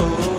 oh.